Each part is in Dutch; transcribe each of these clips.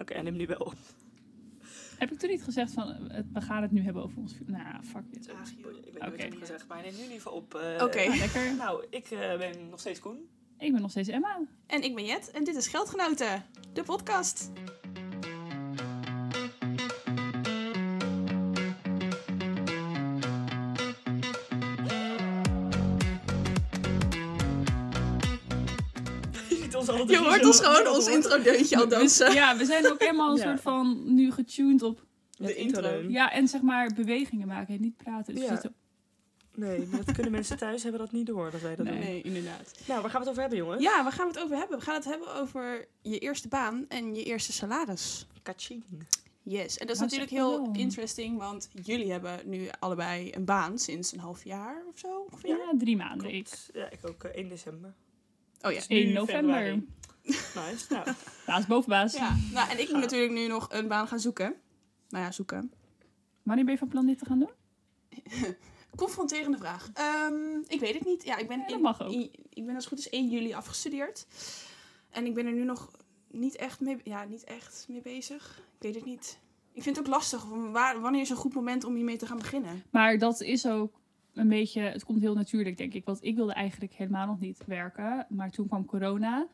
Oké, en neem nu wel op. Heb ik toen niet gezegd van, we gaan het nu hebben over ons... Nou, fuck it. Ik weet niet wat ik heb gezegd, maar neem nu liever op. eh, Oké. Nou, lekker. Nou, ik eh, ben nog steeds Koen. Ik ben nog steeds Emma. En ik ben Jet en dit is Geldgenoten, de podcast. Je hoort ons gewoon ons intro-deuntje al dansen. ja, we zijn ook helemaal een Ja. soort van nu getuned op... De intro. Ja, en zeg maar bewegingen maken en niet praten. Dus Ja. Nee, dat kunnen mensen thuis hebben dat niet door dat wij dat Nee. doen. Nee, inderdaad. Nou, waar gaan we het over hebben, jongens? Ja, waar gaan we het over hebben? We gaan het hebben over je eerste baan en je eerste salaris. Kaching. Yes, en dat is natuurlijk heel wel. interesting, want jullie hebben nu allebei een baan sinds een half jaar of zo ongeveer. ja, drie maanden. Klopt. Ja, ik ook eh, 1 december. Oh ja. Dus nu 1 november. februari. Nice. Nou, Baas boven baas. ja. Nou, en ik moet natuurlijk nu nog een baan gaan zoeken. Nou ja, zoeken. Wanneer ben je van plan dit te gaan doen? Confronterende vraag. Ehm, ik weet het niet. Ja, ik ben, Ja, dat mag ook. in- ik ben als het goed is 1 juli afgestudeerd. En ik ben er nu nog niet echt mee, ja, niet echt mee bezig. Ik weet het niet. Ik vind het ook lastig. Waar, wanneer is een goed moment om hiermee te gaan beginnen? Maar dat is ook een beetje, het komt heel natuurlijk denk ik. Want ik wilde eigenlijk helemaal nog niet werken. Maar toen kwam corona.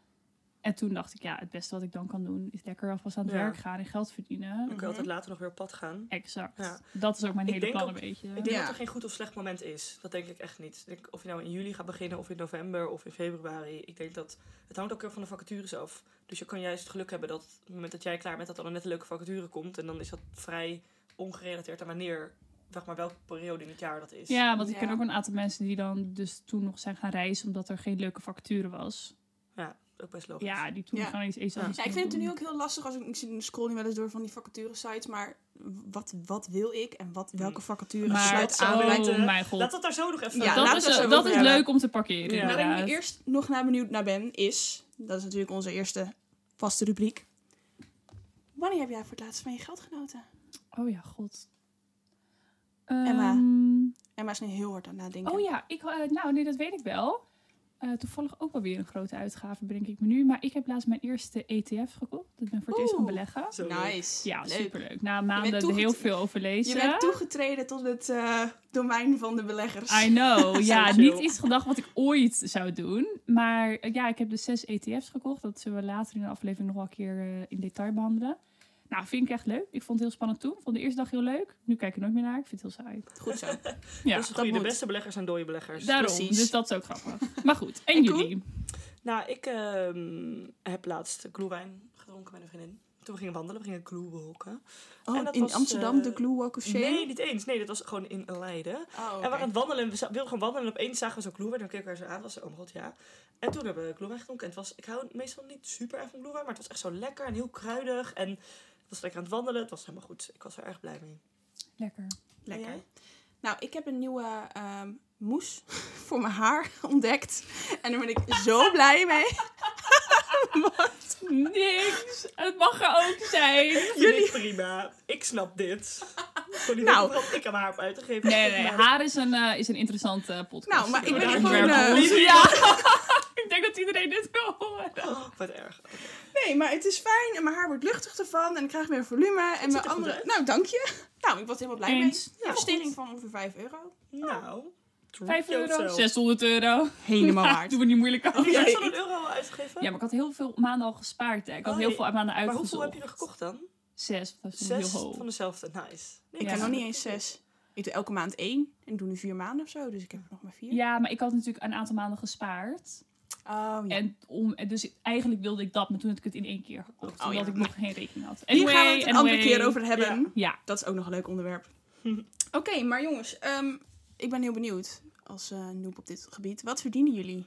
En toen dacht ik, ja, het beste wat ik dan kan doen is lekker alvast aan het Ja. werk gaan en geld verdienen. ik kan altijd later nog weer op pad gaan. Exact. Ja. Dat is ook mijn Ik hele plan ook- een beetje. Ik denk Ja. dat er geen goed of slecht moment is. Dat denk ik echt niet. Ik denk, of je nou in juli gaat beginnen, of in november, of in februari. Ik denk dat het hangt ook heel van de vacatures af. Dus je kan juist het geluk hebben dat op het moment dat jij klaar bent, dat er dan net een leuke vacature komt. En dan is dat vrij ongerelateerd aan wanneer, zeg maar, welke periode in het jaar dat is. Ja, want ik Ja. ken ook een aantal mensen die dan dus toen nog zijn gaan reizen omdat er geen leuke vacature was. Ja, ook best logisch. Ja, die toen Ja. gewoon iets, iets Ja. ik vind het nu ook heel lastig als ik, ik scroll nu wel eens door van die vacature sites, maar wat, wat wil ik en wat, welke vacature Maar, sluit aan aan bij oh de- mijn god. Laten we het daar zo nog even Ja, dat laten is, we het zo dat over is hebben. leuk om te parkeren, Ja. Waar ik eerst nog naar benieuwd naar ben, is, dat is natuurlijk onze eerste vaste rubriek. Wanneer heb jij voor het laatst van je geld genoten? Oh ja, god. Emma. Ehm, Emma is nu heel hard aan het nadenken. Oh ja, ik, eh, nou nee, dat weet ik wel. Eh, toevallig ook wel weer een grote uitgave, bedenk ik me nu. Maar ik heb laatst mijn eerste ETF gekocht. Dat ben voor het eerst gaan beleggen. Zo. Nice. Ja, Leuk. superleuk. Na maanden heel veel over lezen. Je bent toegetreden tot het eh, domein van de beleggers. I know. Ja, niet iets gedacht wat ik ooit zou doen. Maar ja, ik heb dus zes ETF's gekocht. Dat zullen we later in de aflevering nog wel een keer eh, in detail behandelen. Nou, vind ik echt leuk. Ik vond het heel spannend toen. Vond de eerste dag heel leuk. Nu kijk ik er nooit meer naar. Ik vind het heel saai. Goed zo. Ja, dat het goede. De moet. beste beleggers zijn dode beleggers. daarom. precies. Dus dat is ook grappig. Maar goed, 1 En Koen? juli. Nou, ik ehm, heb laatst glühwein gedronken met een vriendin. Toen we gingen wandelen, we gingen glühwalken. Oh, En dat in was, Amsterdam, eh, de Glue Walk of Shame? Nee, niet eens. Nee, dat was gewoon in Leiden. Oh, En we waren aan het wandelen en we wilden gewoon wandelen. En opeens zagen we zo'n glühwein. En dan keken we haar zo aan. was ze, oh mijn god, ja. En toen hebben we glühwein gedronken. En het was, ik hou meestal niet super erg van glühwein. Maar het was echt zo lekker en heel kruidig. En was lekker aan het wandelen. Het was helemaal goed. Ik was er erg blij mee. Lekker. Lekker. Nou, ik heb een nieuwe ehm mousse voor mijn haar ontdekt. En daar ben ik zo blij mee. Niks. Het mag er ook zijn. Jullie prima. Ik snap dit. Nou. ik aan mijn haar heb uitgegeven. Nee, nee, Maar- haar is een, eh, is een interessante eh, podcast. Nou, maar ik ben gewoon, eh, Ja. Ik denk dat iedereen dit wil horen. Oh, wat erg. Nee, maar het is fijn en mijn haar wordt luchtig ervan. En ik krijg meer volume. En mijn er goed andere... Nou, dank je. Nou, ik was helemaal blij Eens. mee. Investering van ongeveer 5 euro. Nou. 5 treat euro, yourself. 600 euro. Helemaal waard. Doe we niet moeilijk Heb je Ja, 600 euro uitgegeven? Ja, maar ik had heel veel maanden al gespaard. Hè. Ik had Oh, heel veel maanden maar uitgezocht. hoeveel heb je er gekocht dan? Zes. Dat is Zes heel hoog. van dezelfde. Nice. Nee, Ik Ja. heb nog niet eens 6. Ik doe elke maand één. En ik doe nu vier maanden of zo. Dus ik heb er nog maar vier. Ja, maar ik had natuurlijk een aantal maanden gespaard. Oh, ja. En om, en dus eigenlijk wilde ik dat, maar toen had ik het in één keer gekocht. Oh, omdat ja. ik nog geen rekening had. Hier gaan we Anyway, het een andere anyway. keer over hebben. Ja, Dat is ook nog een leuk onderwerp. Oké, maar jongens. ehm, ik ben heel benieuwd. Als eh noob op dit gebied. Wat verdienen jullie?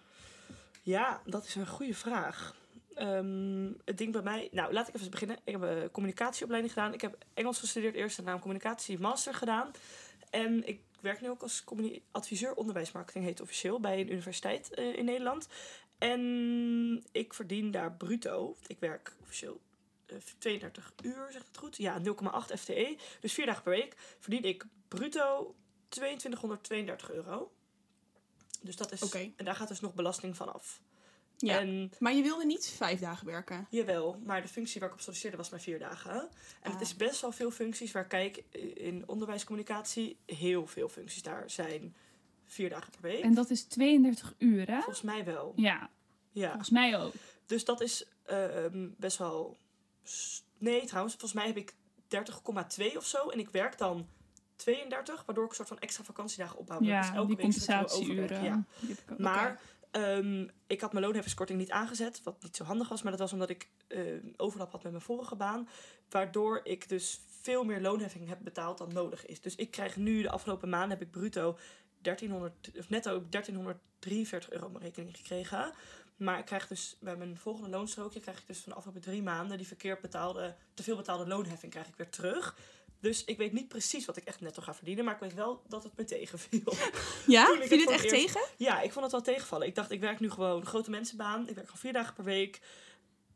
Ja, dat is een goede vraag. Ehm, het ding bij mij... Nou, laat ik even beginnen. Ik heb een communicatieopleiding gedaan. Ik heb Engels gestudeerd eerst en na een communicatie master gedaan. En ik werk nu ook als adviseur onderwijsmarketing, heet officieel, bij een universiteit eh, in Nederland. En ik verdien daar bruto. Ik werk officieel eh, 32 uur, zegt het goed? Ja, 0,8 FTE. Dus vier dagen per week verdien ik bruto 2232 euro. Dus dat is... En daar gaat dus nog belasting van af. Ja. En Maar je wilde niet vijf dagen werken. Jawel, maar de functie waar ik op solliciteerde was maar vier dagen. En het Ah. is best wel veel functies waar, kijk, in onderwijscommunicatie heel veel functies daar zijn vier dagen per week. En dat is 32 uur, hè? Volgens mij wel. Ja, Ja, volgens mij ook. dus dat is ehm, best wel. Nee, trouwens, volgens mij heb ik 30,2 of zo. En ik werk dan 32, waardoor ik een soort van extra vakantiedagen opbouw. ik dus Ja, elke die compensatieuren. Ja. Maar ehm, ik had mijn loonheffingskorting niet aangezet, wat niet zo handig was. Maar dat was omdat ik eh, overlap had met mijn vorige baan. Waardoor ik dus veel meer loonheffing heb betaald dan nodig is. Dus ik krijg nu, de afgelopen maanden heb ik bruto 1300, of netto 1343 euro op mijn rekening gekregen. Maar ik krijg dus bij mijn volgende loonstrookje krijg ik dus van de afgelopen drie maanden die verkeerd betaalde, te veel betaalde loonheffing krijg ik weer terug. Dus ik weet niet precies wat ik echt netto ga verdienen, maar ik weet wel dat het me tegenviel. Ja? Viel je het echt tegen? Ja, ik vond het wel tegenvallen. Ik dacht, ik werk nu gewoon een grote mensenbaan. Ik werk gewoon vier dagen per week.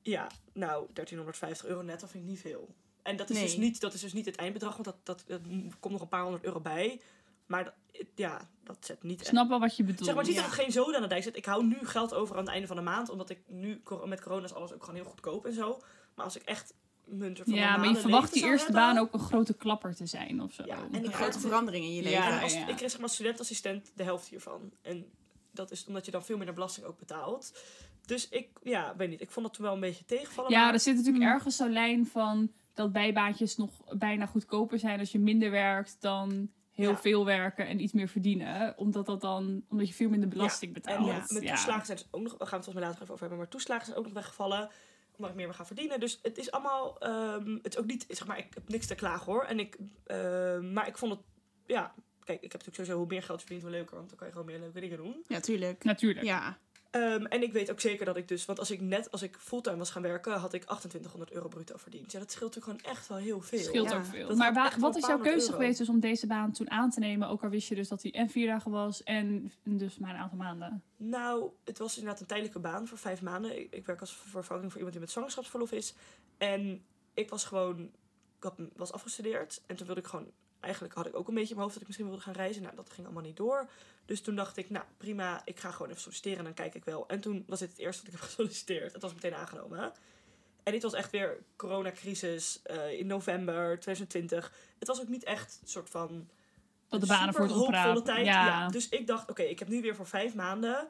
Ja, nou, 1350 euro net, dat vind ik niet veel. En dat is, Nee. dus, niet, dat is dus niet het eindbedrag, want dat, dat, dat komt nog een paar honderd euro bij. Maar dat, ja, dat zet niet Ik snap wel wat je bedoelt. Zeg maar, het Ja. dat het geen zoden aan de dijk zit. Ik hou nu geld over aan het einde van de maand, omdat ik nu, met corona is alles ook gewoon heel goedkoop en zo. Maar als ik echt munter van ja, maar je verwacht die eerste hebben- baan ook een grote klapper te zijn of zo. Ja, en Een grote verandering in je leven. Ja, en als, ja. Ik kreeg zeg maar studentassistent de helft hiervan. En dat is omdat je dan veel minder belasting ook betaalt. Dus ik, ja, weet niet. Ik vond dat toen wel een beetje tegenvallen. Ja, maar- er zit natuurlijk Hmm. ergens zo'n lijn van dat bijbaantjes nog bijna goedkoper zijn als je minder werkt dan heel Ja. veel werken en iets meer verdienen. Omdat dat dan, omdat je veel minder belasting betaalt. Ja. met toeslagen zijn ook nog, daar gaan we het volgens mij later even over hebben, maar toeslagen zijn ook nog weggevallen. Omdat ik meer mag gaan verdienen. Dus het is allemaal, ehm, het is ook niet, zeg maar, ik heb niks te klagen hoor. En ik, ehm, maar ik vond het, ja, kijk, ik heb natuurlijk sowieso hoe meer geld je verdient, hoe leuker. Want dan kan je gewoon meer leuke dingen doen. Ja, tuurlijk. Natuurlijk. Ja. Ehm, en ik weet ook zeker dat ik dus, want als ik net, als ik fulltime was gaan werken, had ik 2800 euro bruto verdiend. Ja, dat scheelt natuurlijk gewoon echt wel heel veel. Scheelt Ja, ook veel. dat Maar wa- wat is jouw keuze euro. geweest dus om deze baan toen aan te nemen? Ook al wist je dus dat hij en vier dagen was en dus maar een aantal maanden. Nou, het was inderdaad een tijdelijke baan voor vijf maanden. Ik, ik werk als vervanging voor iemand die met zwangerschapsverlof is. En ik was gewoon, ik had, was afgestudeerd. En toen wilde ik gewoon, eigenlijk had ik ook een beetje in mijn hoofd dat ik misschien wilde gaan reizen. Nou, dat ging allemaal niet door. Dus toen dacht ik, nou prima, ik ga gewoon even solliciteren en dan kijk ik wel. En toen was dit het eerste dat ik heb gesolliciteerd. Het was meteen aangenomen. En dit was echt weer coronacrisis eh, in november 2020. Het was ook niet echt een soort van Dat de banen voor het hoopvolle oprapen. tijd. Ja. Ja. Dus ik dacht, oké, ik heb nu weer voor vijf maanden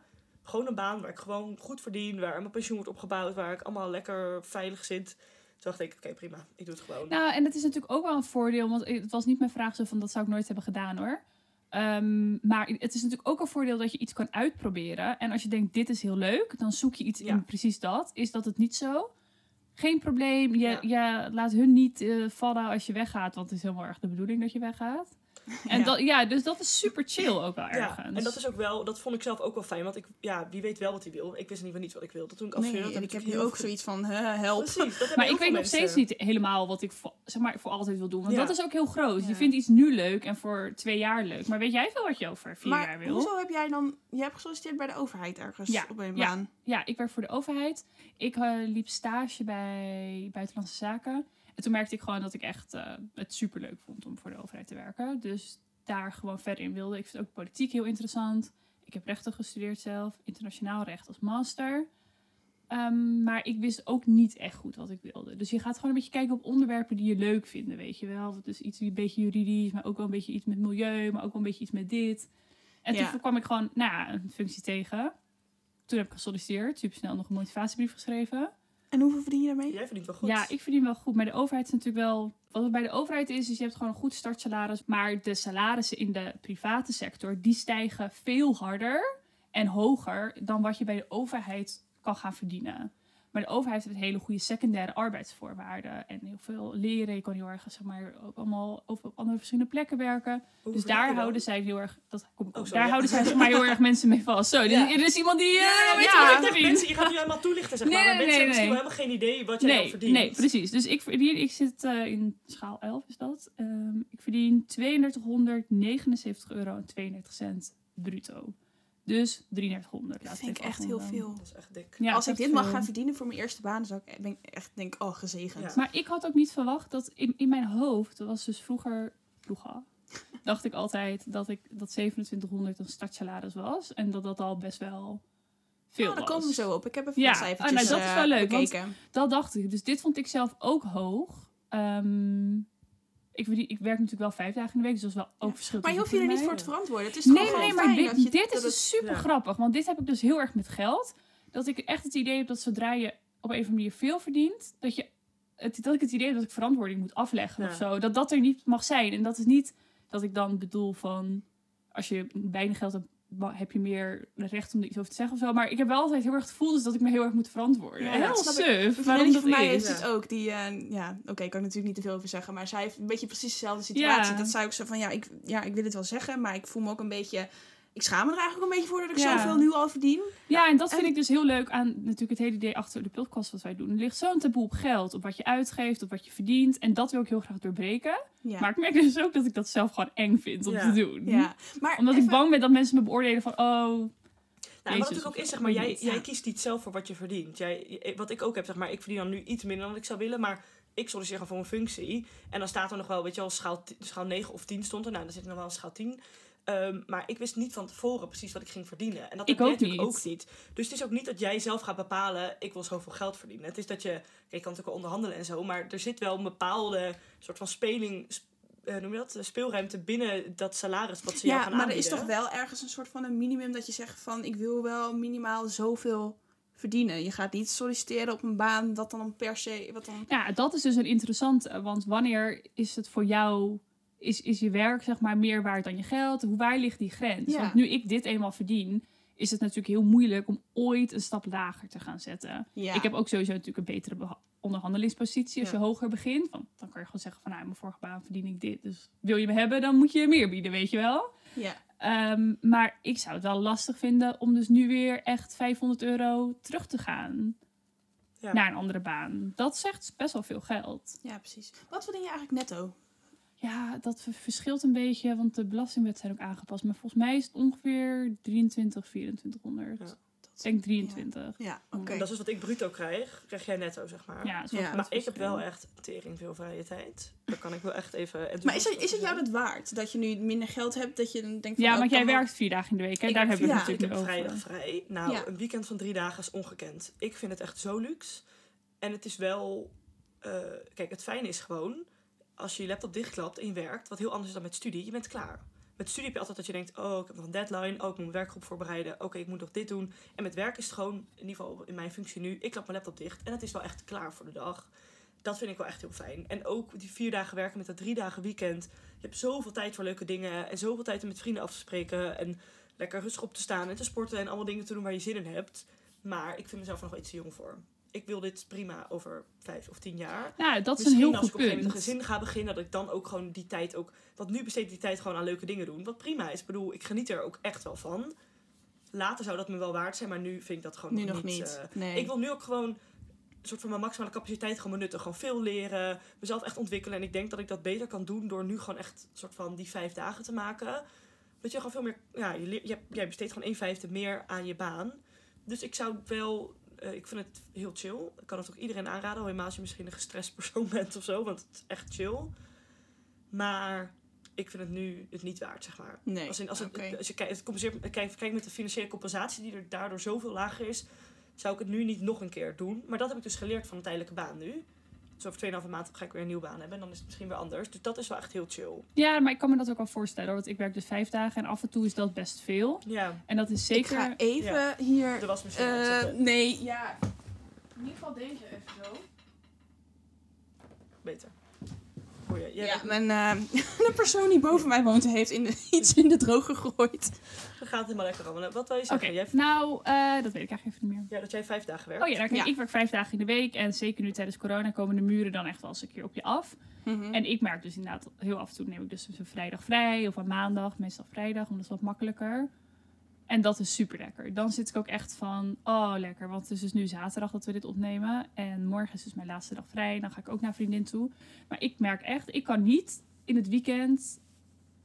gewoon een baan waar ik gewoon goed verdien, waar mijn pensioen wordt opgebouwd, waar ik allemaal lekker veilig zit. Toen dacht ik, oké, prima, ik doe het gewoon. Nou, en het is natuurlijk ook wel een voordeel, want het was niet mijn vraag zo van dat zou ik nooit hebben gedaan hoor. Ehm, maar het is natuurlijk ook een voordeel dat je iets kan uitproberen. En als je denkt, dit is heel leuk, dan zoek je iets Ja. in precies dat. Is dat het niet zo? Geen probleem. Je, Ja. je laat hun niet eh, vallen als je weggaat, want het is helemaal erg de bedoeling dat je weggaat. En Ja. Dat, ja, dus dat is super chill ook wel ja, ergens. en dat is ook wel, dat vond ik zelf ook wel fijn, want ik, ja, wie weet wel wat hij wil. Ik wist in ieder geval niet wat ik wilde. Toen ik Nee, afstudeerde, en ik heb nu ook zoiets van, huh, help. Precies, dat hebben Maar ik weet nog steeds niet helemaal wat ik voor, zeg maar, voor altijd wil doen. Want Ja. dat is ook heel groot. Ja. Je vindt iets nu leuk en voor twee jaar leuk. Maar weet jij veel wat je over vier maar jaar wil? hoezo heb jij dan... Je hebt gesolliciteerd bij de overheid ergens Ja, op een ja. baan. Ja, ik werk voor de overheid. Ik eh, liep stage bij Buitenlandse Zaken. En toen merkte ik gewoon dat ik echt eh, het superleuk vond om voor de overheid te werken. Dus daar gewoon verder in wilde. Ik vind ook politiek heel interessant. Ik heb rechten gestudeerd zelf. Internationaal recht als master. Ehm, maar ik wist ook niet echt goed wat ik wilde. Dus je gaat gewoon een beetje kijken op onderwerpen die je leuk vinden, weet je wel. Dus iets een beetje juridisch, maar ook wel een beetje iets met milieu, maar ook wel een beetje iets met dit. En Ja. toen kwam ik gewoon, nou ja, een functie tegen. Toen heb ik gesolliciteerd, super snel nog een motivatiebrief geschreven. En hoeveel verdien je daarmee? Jij verdient wel goed. Ja, ik verdien wel goed. Maar de overheid is natuurlijk wel. Wat het bij de overheid is, is je hebt gewoon een goed startsalaris. Maar de salarissen in de private sector, die stijgen veel harder en hoger dan wat je bij de overheid kan gaan verdienen. Maar de overheid heeft hele goede secundaire arbeidsvoorwaarden. En heel veel leren. Je kan heel erg, zeg maar, ook allemaal op andere verschillende plekken werken. Hoe Dus daar houden zij heel erg. Dat kom Oh, sorry, daar ja. houden zij zeg maar heel erg mensen mee vast. Zo, Ja. er is iemand die. eh, Ja, je verdient. Mensen, je gaat nu helemaal toelichten, zeg maar. Nee, maar nee, mensen nee, hebben misschien nee. helemaal geen idee wat jij Nee, verdient. nee, precies. Dus ik verdien, ik zit eh, in schaal 11 is dat. Ehm, ik verdien 3279 euro en 32 cent bruto. Dus 3300. Dat vind ik echt heel veel. Dat is echt dik. Ja, Als ik dit mag veel. gaan verdienen voor mijn eerste baan, dan zou ik ben ik echt denk, oh, gezegend. Ja. Maar ik had ook niet verwacht dat in, in mijn hoofd, dat was dus vroeger, vroeger, dacht ik altijd dat ik dat 2700 een startsalaris was. En dat dat al best wel veel Nou, daar was. komen we zo op. Ik heb even Ja, de cijfertjes ah, nou, dat is eh, wel leuk, want- bekeken. Dat dacht ik. Dus dit vond ik zelf ook hoog. Ehm, ik, ik werk natuurlijk wel vijf dagen in de week, dus dat is wel ook verschil. Maar je hoeft je er niet voor te verantwoorden. Het is Nee, gewoon nee, maar dit, je- is het- dus super ja. grappig. Want dit heb ik dus heel erg met geld. Dat ik echt het idee heb dat zodra je op een of andere manier veel verdient, dat, je, het, dat ik het idee heb dat ik verantwoording moet afleggen Ja. of zo. Dat dat er niet mag zijn. En dat is niet dat ik dan bedoel van, als je weinig geld hebt, heb je meer recht om er iets over te zeggen of zo. Maar ik heb wel altijd heel erg het gevoel dus dat ik me heel erg moet verantwoorden. Ja, heel dat snap ik. suf. Waarom dat van mij is. het ook. Die, eh, ja, oké, ik kan natuurlijk niet te veel over zeggen. Maar zij heeft een beetje precies dezelfde situatie. Ja. Dat zij ook zo van, ja ik, ja, ik wil het wel zeggen. Maar ik voel me ook een beetje... Ik schaam me er eigenlijk een beetje voor dat ik Ja. zoveel nu al verdien. Ja, en dat vind En- ik dus heel leuk aan natuurlijk het hele idee achter de podcast wat wij doen. Er ligt zo'n taboe op geld, op wat je uitgeeft, op wat je verdient. En dat wil ik heel graag doorbreken. Ja. Maar ik merk dus ook dat ik dat zelf gewoon eng vind om Ja. te doen. ja. Maar Omdat even- ik bang ben dat mensen me beoordelen van, oh, Nou, wat ook is, zeg maar, jij, jij kiest niet zelf voor wat je verdient. Jij, wat ik ook heb, zeg maar, ik verdien dan nu iets minder dan ik zou willen, maar ik solliciteer gewoon voor een functie. En dan staat er nog wel, weet je wel, schaal, schaal 9 of 10 stond er. Nou, dan zit er nog wel een schaal 10. Ehm, maar ik wist niet van tevoren precies wat ik ging verdienen. En dat Ik ook natuurlijk niet. ook niet. Dus het is ook niet dat jij zelf gaat bepalen, ik wil zoveel geld verdienen. Het is dat je, kijk, je kan natuurlijk wel onderhandelen en zo, maar er zit wel een bepaalde soort van speling, sp- eh, noem je dat, speelruimte binnen dat salaris wat ze jou Ja, maar er is toch wel ergens een soort van een minimum dat je zegt van... Ik wil wel minimaal zoveel verdienen. Je gaat niet solliciteren op een baan dat dan per se... Wat dan... ja, dat is dus een interessante. Want wanneer is het voor jou, is, is je werk zeg maar meer waard dan je geld? Hoe, waar ligt die grens? Ja. Want nu ik dit eenmaal verdien, is het natuurlijk heel moeilijk om ooit een stap lager te gaan zetten. Ja. Ik heb ook sowieso natuurlijk een betere onderhandelingspositie als Ja. je hoger begint. Want dan kan je gewoon zeggen van, nou, in mijn vorige baan verdien ik dit. Dus wil je me hebben, dan moet je meer bieden, weet je wel. Ja. Ehm, maar ik zou het wel lastig vinden om dus nu weer echt 500 euro terug te gaan Ja. naar een andere baan. Dat zegt best wel veel geld. ja, precies. Wat verdien je eigenlijk netto? Ja, dat verschilt een beetje, want de belastingwet zijn ook aangepast. Maar volgens mij is het ongeveer 23, 2400. Ja. Ik denk 23. Ja, oké. En dat is wat ik bruto krijg, krijg jij netto, zeg maar. Ja, Maar ik heb wel echt tering veel vrije tijd. Daar kan ik wel echt even... Maar is het, is het jou dat waard? Dat je nu minder geld hebt, dat je dan denkt van... Ja, oh, want ik jij werkt vier dagen in de week. Ik Daar heb hebben we ja, het Ik natuurlijk heb over. vrijdag vrij. Nou, Ja. een weekend van drie dagen is ongekend. Ik vind het echt zo luxe. En het is wel... eh, kijk, het fijne is gewoon... Als je je laptop dichtklapt en je werkt... Wat heel anders is dan met studie. Je bent klaar. Met studie heb je altijd dat je denkt... Oh, ik heb nog een deadline. Oh, ik moet mijn werkgroep voorbereiden. Oké, ik moet nog dit doen. En met werk is het gewoon... In ieder geval in mijn functie nu... Ik klap mijn laptop dicht. En het is wel echt klaar voor de dag. Dat vind ik wel echt heel fijn. En ook die vier dagen werken met dat drie dagen weekend. Je hebt zoveel tijd voor leuke dingen. En zoveel tijd om met vrienden af te spreken. En lekker rustig op te staan en te sporten en allemaal dingen te doen waar je zin in hebt. Maar ik vind mezelf er nog iets te jong voor. Ik wil dit prima over vijf of tien jaar. Nou, dat is een Misschien heel als goed ik op een gegeven moment punt. een gezin ga beginnen, dat ik dan ook gewoon die tijd ook... Want nu besteed ik die tijd gewoon aan leuke dingen doen. Wat prima is. Ik bedoel, ik geniet er ook echt wel van. Later zou dat me wel waard zijn, maar nu vind ik dat gewoon Nu nog niet. niet. eh, nee. ik wil nu ook gewoon een soort van mijn maximale capaciteit gewoon benutten. Gewoon veel leren, mezelf echt ontwikkelen. En ik denk dat ik dat beter kan doen door nu gewoon echt een soort van die vijf dagen te maken. Dat je gewoon veel meer, ja, je, jij besteedt gewoon een vijfde meer aan je baan. Dus ik zou wel, eh, ik vind het heel chill. Ik kan het ook iedereen aanraden, al helemaal als je misschien een gestrest persoon bent of zo. Want het is echt chill. Maar ik vind het nu het niet waard, zeg maar. Nee, Als, in, als, het, oké. als je kijkt, kijk met de financiële compensatie die er daardoor zoveel lager is, zou ik het nu niet nog een keer doen. Maar dat heb ik dus geleerd van een tijdelijke baan nu. Dus over 2,5 maand ga ik weer een nieuwe baan hebben en dan is het misschien weer anders. Dus dat is wel echt heel chill. Ja, maar ik kan me dat ook wel voorstellen. hoor, Want ik werk dus vijf dagen en af en toe is dat best veel. Ja, En dat is Ik zeker... ga even Ja. hier... de wasmachine eh, nee, ja. In ieder geval deze even zo. Beter. Hoor je? Jij Ja, mijn, eh, de persoon die boven mij woont heeft in de, iets in de droger gegooid. Dan gaat het helemaal lekker allemaal. Wat wil je Oké, zeggen? Jij, nou, eh, dat weet ik eigenlijk even niet meer. ja, dat jij vijf dagen werkt. Oh ja, nou, kijk, Ja. ik werk vijf dagen in de week. En zeker nu tijdens corona komen de muren dan echt wel eens een keer op je af. Mhm. En ik merk dus inderdaad, heel af en toe neem ik dus een vrijdag vrij. Of een maandag, meestal vrijdag, omdat het wat makkelijker. En dat is super lekker. Dan zit ik ook echt van, oh lekker. Want het is dus nu zaterdag dat we dit opnemen. En morgen is dus mijn laatste dag vrij. Dan ga ik ook naar vriendin toe. Maar ik merk echt, ik kan niet in het weekend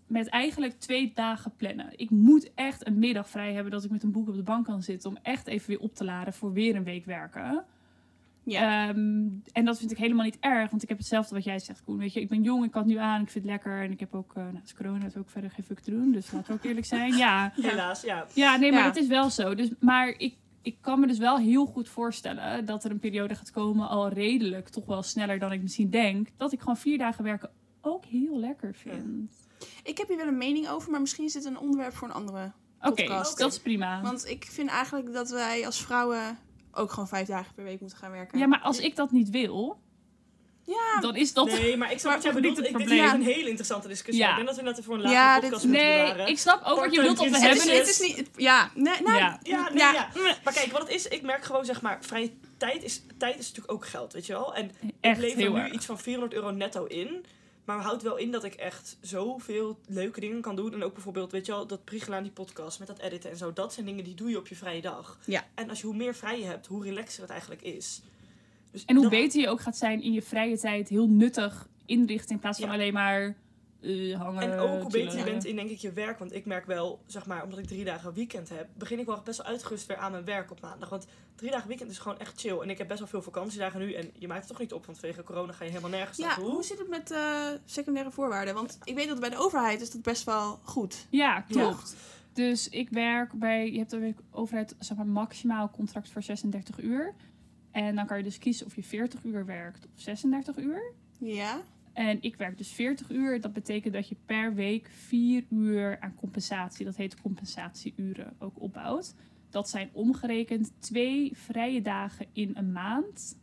met eigenlijk twee dagen plannen. Ik moet echt een middag vrij hebben dat ik met een boek op de bank kan zitten. Om echt even weer op te laden voor weer een week werken. Ja. Ehm, en dat vind ik helemaal niet erg, want ik heb hetzelfde wat jij zegt, Koen. Weet je, ik ben jong, ik kan het nu aan, ik vind het lekker. En ik heb ook, uh, nou, is corona is ook verder geen fuck te doen, dus laten we ook eerlijk zijn. Ja, Helaas, ja. ja nee, maar Ja. het is wel zo. Dus, maar ik, ik kan me dus wel heel goed voorstellen dat er een periode gaat komen, al redelijk, toch wel sneller dan ik misschien denk, dat ik gewoon vier dagen werken ook heel lekker vind. Ik heb hier wel een mening over, maar misschien is dit een onderwerp voor een andere. Oké, dat is prima. Want ik vind eigenlijk dat wij als vrouwen ook gewoon vijf dagen per week moeten gaan werken. Ja, maar als ik dat niet wil, Ja, dan is dat... Nee, maar ik snap Maar toch niet het probleem. dat het een hele interessante discussie. Ja. Ik denk dat we net voor een latere Ja, dit- podcast moeten Nee, bewaren. ik snap ook wat je bedoelt, want we hebben het, is, het... het is niet. Ja, nee, nou, Ja. Ja, nee, Ja. ja. Maar kijk, wat het is, ik merk gewoon zeg maar, vrije tijd is, tijd is natuurlijk ook geld, weet je wel. En Echt ik lever nu erg. iets van 400 euro netto in. Maar houdt wel in dat ik echt zoveel leuke dingen kan doen. En ook bijvoorbeeld, weet je wel, dat Prigela aan die podcast met dat editen en zo. Dat zijn dingen die doe je op je vrije dag. Ja. En als je hoe meer vrij je hebt, hoe relaxer het eigenlijk is. Dus En hoe dat- beter je ook gaat zijn in je vrije tijd, heel nuttig inrichten in plaats van Ja. alleen maar eh, hangen. En ook hoe beter je bent in denk ik je werk. Want ik merk wel, zeg maar, omdat ik drie dagen weekend heb, begin ik wel best wel uitgerust weer aan mijn werk op maandag. Want drie dagen weekend is gewoon echt chill. En ik heb best wel veel vakantiedagen nu. En je maakt het toch niet op, want vanwege corona ga je helemaal nergens Ja, naartoe. hoe zit het met eh, secundaire voorwaarden? Want ik weet dat bij de overheid is dat best wel goed. Ja, klopt. Dus ik werk bij, je hebt de overheid zeg maar maximaal contract voor 36 uur. En dan kan je dus kiezen of je 40 uur werkt of 36 uur. Ja. En ik werk dus 40 uur. Dat betekent dat je per week 4 uur aan compensatie, dat heet compensatieuren, ook opbouwt. Dat zijn omgerekend twee vrije dagen in een maand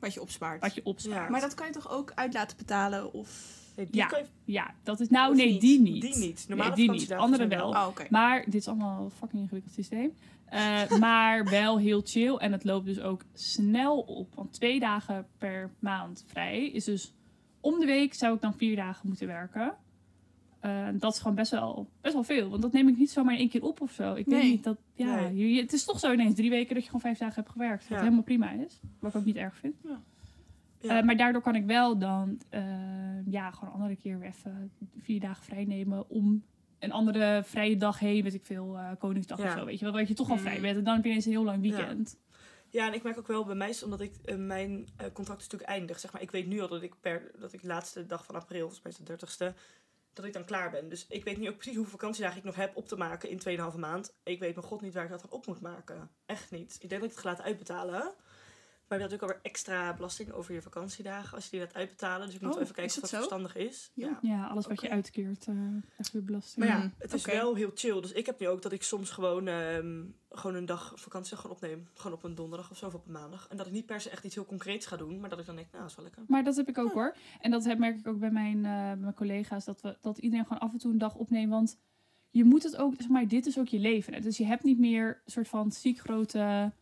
Wat je opspaart. wat je opspaart. Ja. Maar dat kan je toch ook uit laten betalen? Of... Nee, die Ja. kan je- Ja, dat is nou Of nee, niet? die niet. Die niet. Normale nee, die niet. Andere zijn wel. Oh, oké. Maar dit is allemaal een fucking ingewikkeld systeem. Eh, maar wel heel chill. En het loopt dus ook snel op. Want twee dagen per maand vrij is dus om de week zou ik dan vier dagen moeten werken. Eh, dat is gewoon best wel, best wel veel. Want dat neem ik niet zomaar in één keer op of zo. Ik weet Nee. niet dat. Ja, Nee. je- je- het is toch zo ineens drie weken dat je gewoon vijf dagen hebt gewerkt. Wat Ja. helemaal prima is. Wat ik ook niet erg vind. Ja. Eh, maar daardoor kan ik wel dan eh, ja, gewoon een andere keer weer even vier dagen vrij nemen om een andere vrije dag heen, weet ik veel, Koningsdag of zo, weet je wel, dat je toch al vrij Mm. bent en dan heb je ineens een heel lang weekend. Ja, en ik merk ook wel bij mij, omdat ik eh, mijn eh, contract is natuurlijk eindig. Zeg maar, ik weet nu al dat ik per dat ik de laatste dag van april, het de 30ste, dat ik dan klaar ben. Dus ik weet nu ook precies hoeveel vakantiedagen ik nog heb op te maken in 2,5 maand. Ik weet mijn god niet waar ik dat dan op moet maken. Echt niet. Ik denk dat ik het ga laten uitbetalen. Maar je hebt natuurlijk alweer extra belasting over je vakantiedagen als je die laat uitbetalen. Dus ik moet Oh, wel even kijken of dat verstandig is. Ja. Ja, alles wat je uitkeert, eh krijg je belasting. Maar ja, Mm, het is wel heel chill. Dus ik heb nu ook dat ik soms gewoon, ehm, gewoon een dag vakantie gewoon opneem. Gewoon op een donderdag of zo of op een maandag. En dat ik niet per se echt iets heel concreets ga doen. Maar dat ik dan denk, nou, dat is wel lekker. Maar dat heb ik ook hoor. En dat heb, merk ik ook bij mijn, eh, mijn collega's. Dat, we, dat iedereen gewoon af en toe een dag opneemt. Want je moet het ook, zeg maar, dit is ook je leven. hè. Dus je hebt niet meer een soort van ziek grote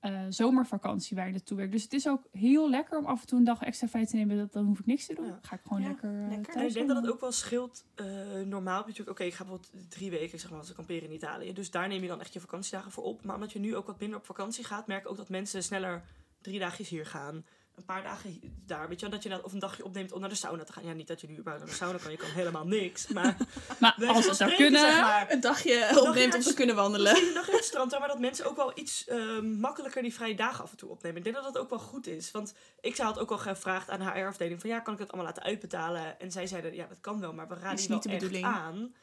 eh, zomervakantie waar je naartoe werkt. Dus het is ook heel lekker om af en toe een dag extra vrij te nemen. Dat, dan hoef ik niks te doen. Ja. Ga ik gewoon Ja, lekker, eh, lekker. En thuis ik denk dat het ook wel scheelt. eh, normaal heb je natuurlijk, oké, ik ga bijvoorbeeld drie weken zeg maar, als ik kamperen in Italië. Dus daar neem je dan echt je vakantiedagen voor op. Maar omdat je nu ook wat minder op vakantie gaat, merk ik ook dat mensen sneller drie dagjes hier gaan. Een paar dagen daar, weet je wel, dat je dan of een dagje opneemt om naar de sauna te gaan. Ja, niet dat je nu überhaupt naar de sauna kan, je kan helemaal niks. Maar Maar als het zou kunnen... zeg maar. Een dagje dagje opneemt om te kunnen wandelen. Misschien nog in het strand, maar dat mensen ook wel iets eh, makkelijker die vrije dagen af en toe opnemen. Ik denk dat dat ook wel goed is. Want ik had ook al gevraagd aan de HR-afdeling van ja, kan ik het allemaal laten uitbetalen? En zij zeiden ja, dat kan wel, maar we raden je wel niet de echt aan.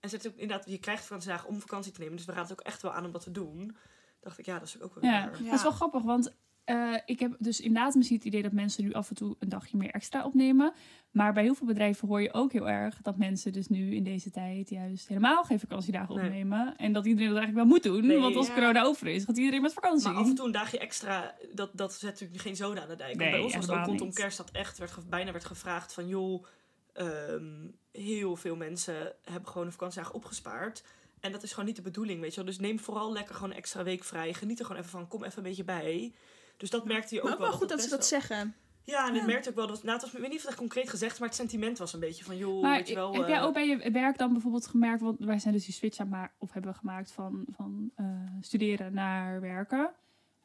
En ze ook inderdaad, je krijgt vakantiedagen om vakantie te nemen, dus we raden het ook echt wel aan om dat te doen. Dacht ik, ja, dat is ook wel Ja, Ja. dat is wel grappig, want eh, ik heb dus inderdaad misschien het idee dat mensen nu af en toe een dagje meer extra opnemen. Maar bij heel veel bedrijven hoor je ook heel erg dat mensen dus nu in deze tijd juist helemaal geen vakantiedagen Nee. opnemen. En dat iedereen dat eigenlijk wel moet doen, Nee, want als ja. corona over is, gaat iedereen met vakantie. Maar af en toe een dagje extra, dat, dat zet natuurlijk geen zoden aan de dijk. Nee, bij ons was het ook rondom niet. kerst dat echt werd, bijna werd gevraagd van... joh, ehm, heel veel mensen hebben gewoon een vakantiedag opgespaard. En dat is gewoon niet de bedoeling, weet je wel. Dus neem vooral lekker gewoon een extra week vrij. Geniet er gewoon even van. Kom even een beetje bij. Dus dat merkte je ook Maar ook wel. wel goed dat ze dat zeggen. Ja, en ik Ja. merkte ook wel dat... Nou, het was, ik weet niet of het echt concreet gezegd, maar het sentiment was een beetje van... joh, maar weet je wel... heb jij eh, ook bij je werk dan bijvoorbeeld gemerkt, want wij zijn dus die switch aan ma- of hebben gemaakt van, van eh, studeren naar werken.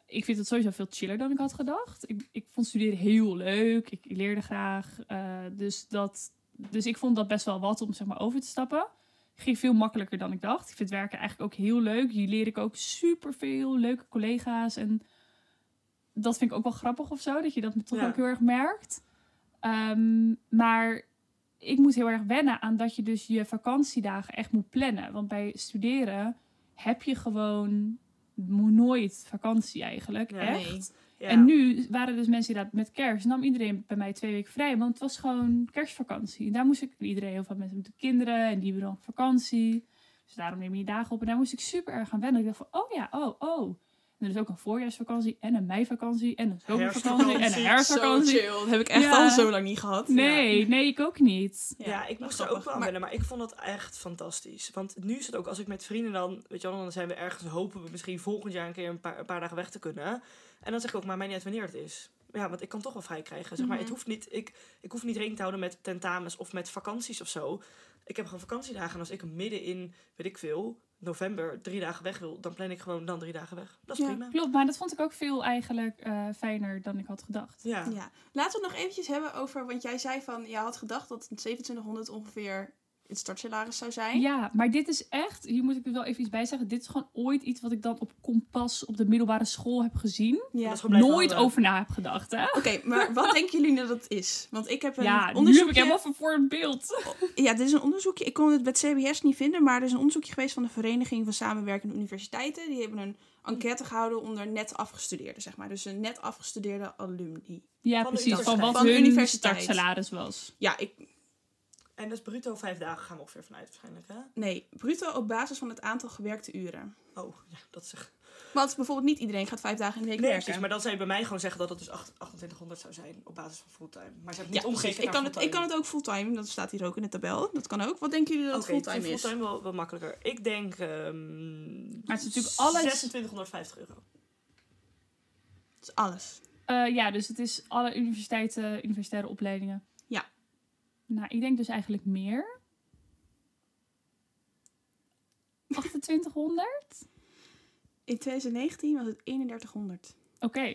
Ik vind het sowieso veel chiller dan ik had gedacht. Ik, ik vond studeren heel leuk. Ik, ik leerde graag. eh, dus, dat, dus ik vond dat best wel wat om zeg maar over te stappen. Ging veel makkelijker dan ik dacht. Ik vind werken eigenlijk ook heel leuk. Hier leer ik ook super veel leuke collega's. En dat vind ik ook wel grappig of zo. Dat je dat toch Ja. ook heel erg merkt. Ehm, maar ik moet heel erg wennen aan dat je dus je vakantiedagen echt moet plannen. Want bij studeren heb je gewoon nooit vakantie eigenlijk. Ja. echt. Nee. Ja. En nu waren dus mensen inderdaad met kerst. nam iedereen bij mij twee weken vrij. Want het was gewoon kerstvakantie. En daar moest ik... Iedereen, heel veel mensen met de kinderen. En die hebben dan vakantie. Dus daarom neem je die dagen op. En daar moest ik super erg aan wennen. Ik dacht van, oh ja, oh, oh. En er is ook een voorjaarsvakantie. En een meivakantie. En een zomervakantie. En een Herfstvakantie. herfstvakantie. Zo chill. Dat heb ik echt Ja. al zo lang niet gehad. Nee, nee, ik ook niet. Ja, ik moest er ook wel aan wennen, maar ik vond dat echt fantastisch. Want nu is het ook, als ik met vrienden dan, weet je wel, dan zijn we ergens, hopen we misschien volgend jaar een keer een paar, een paar dagen weg te kunnen. En dan zeg ik ook, maar mij niet uit wanneer het is. Ja, want ik kan toch wel vrij krijgen. Zeg maar, Mhm. het hoeft niet, ik, ik hoef niet rekening te houden met tentamens of met vakanties of zo. Ik heb gewoon vakantiedagen en als ik midden in, weet ik veel, november drie dagen weg wil, dan plan ik gewoon dan drie dagen weg. Dat is Ja. prima. Klopt, maar dat vond ik ook veel eigenlijk eh, fijner dan ik had gedacht. Ja. Ja. Laten we het nog eventjes hebben over, want jij zei van, je had gedacht dat het 2700 ongeveer het startsalaris zou zijn. Ja, maar dit is echt, hier moet ik er wel even iets bij zeggen. Dit is gewoon ooit iets wat ik dan op kompas op de middelbare school heb gezien. Dat Ja. is gewoon blijven Nooit over na heb gedacht, hè? Oké, maar wat denken jullie dat het is? Want ik heb een Ja, nu heb ik helemaal vervormd beeld. Ja, dit is een onderzoekje. Ik kon het bij het CBS niet vinden, maar er is een onderzoekje geweest van de Vereniging van Samenwerkende Universiteiten. Die hebben een enquête gehouden onder net afgestudeerden, zeg maar. Dus een net afgestudeerde alumni. Ja, Van precies. Van wat Van hun universiteit. startsalaris was. Ja, ik, En dat is bruto vijf dagen gaan we ongeveer vanuit waarschijnlijk, hè? nee, bruto op basis van het aantal gewerkte uren. Oh, ja, dat echt... Want bijvoorbeeld niet iedereen gaat vijf dagen in de week Nee, werken. precies. Maar dan zou je bij mij gewoon zeggen dat het dus acht- 2800 zou zijn op basis van fulltime. Maar ze hebben Ja, niet omgerekend precies. Ik kan, het, ik kan het ook fulltime. Dat staat hier ook in de tabel. Dat kan ook. Wat denken jullie dat het vind fulltime is? fulltime wel, wel makkelijker. Ik denk... ehm Maar het is natuurlijk alles- 2650 euro. Dat is alles. Eh, ja, dus het is alle universiteiten, universitaire opleidingen. Nou, ik denk dus eigenlijk meer. 2800? In 2019 was het 3100. Oké.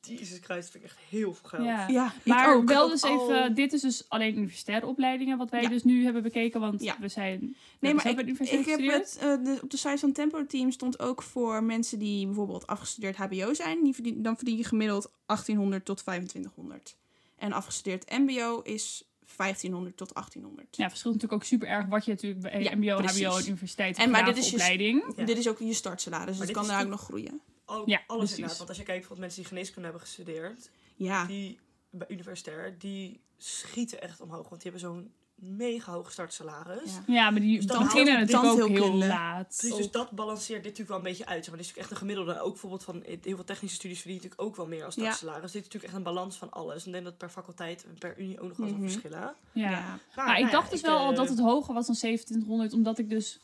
Jezus Christus, vind ik echt heel veel geld. Ja. Ja, ik Maar ook. wel Ook dus al- even, dit is dus alleen universitaire opleidingen wat wij Ja. dus nu hebben bekeken, want Ja. we zijn. Nee, maar ik, ik heb het, eh, de, op de site van Tempo Team stond ook voor mensen die bijvoorbeeld afgestudeerd HBO zijn. Die verdien, dan verdien je gemiddeld 1800 tot 2500. En afgestudeerd MBO is 1500 tot 1800. Ja, verschilt natuurlijk ook super erg wat je natuurlijk bij Ja, MBO, precies. HBO en universiteit En maar dit is je- opleiding. Ja. Dit is ook je startsalaris, dus Maar het kan daar ook nog groeien. Ook Ja, alles precies. inderdaad. Want als je kijkt bijvoorbeeld mensen die geneeskunde hebben gestudeerd, Ja, die bij universitair, die schieten echt omhoog. Want die hebben zo'n mega hoog startsalaris. Ja. Ja, maar die Dus dan beginnen houdt natuurlijk ook heel tandheelkunde. laat. Precies, dus dat balanceert dit natuurlijk wel een beetje uit. zeg Maar dit is natuurlijk echt een gemiddelde. Ook bijvoorbeeld van eh, heel veel technische studies verdienen natuurlijk ook wel meer als Ja. startsalaris. Dit is natuurlijk echt een balans van alles. En ik denk dat per faculteit en per unie ook nog wel wat verschillen. Ja. ja. Maar nou ik ja, dacht dus wel al eh, dat het hoger was dan 2700, omdat ik dus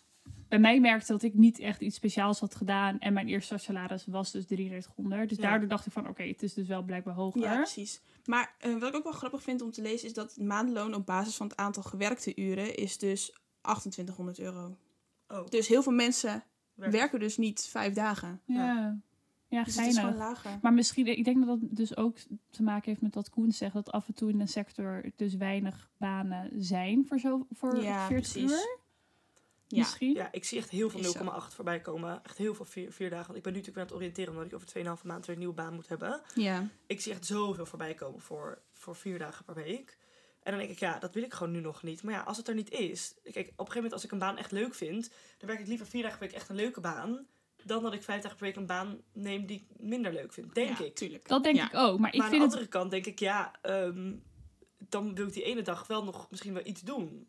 bij mij merkte dat ik niet echt iets speciaals had gedaan. En mijn eerste salaris was dus 3300. Dus Ja. daardoor dacht ik van, oké, het is dus wel blijkbaar hoger. Ja, precies. Maar eh, wat ik ook wel grappig vind om te lezen is dat het maandloon op basis van het aantal gewerkte uren is dus 2800 euro. Oh, Dus heel veel mensen werk. werken dus niet vijf dagen. ja. ja. Dus het is geinig. gewoon lager. Maar misschien, ik denk dat dat dus ook te maken heeft met wat Koen zegt. Dat af en toe in de sector dus weinig banen zijn voor, zo, voor Ja, 40 precies. uur. Ja. Misschien. Ja, ik zie echt heel veel Is zo. 0,8 voorbij komen. Echt heel veel vier, vier dagen. Want ik ben nu natuurlijk weer aan het oriënteren omdat ik over 2,5 maand weer een nieuwe baan moet hebben. Ja. Ik zie echt zoveel voorbij komen voor, voor vier dagen per week. En dan denk ik, ja, dat wil ik gewoon nu nog niet. Maar ja, als het er niet is. Kijk, op een gegeven moment als ik een baan echt leuk vind, dan werk ik liever vier dagen per week echt een leuke baan. Dan dat ik vijf dagen per week een baan neem die ik minder leuk vind. Denk Ja, ik. tuurlijk. Dat denk Ja. ik ook. Maar ik maar aan de het andere kant denk ik, ja, ehm, dan wil ik die ene dag wel nog misschien wel iets doen.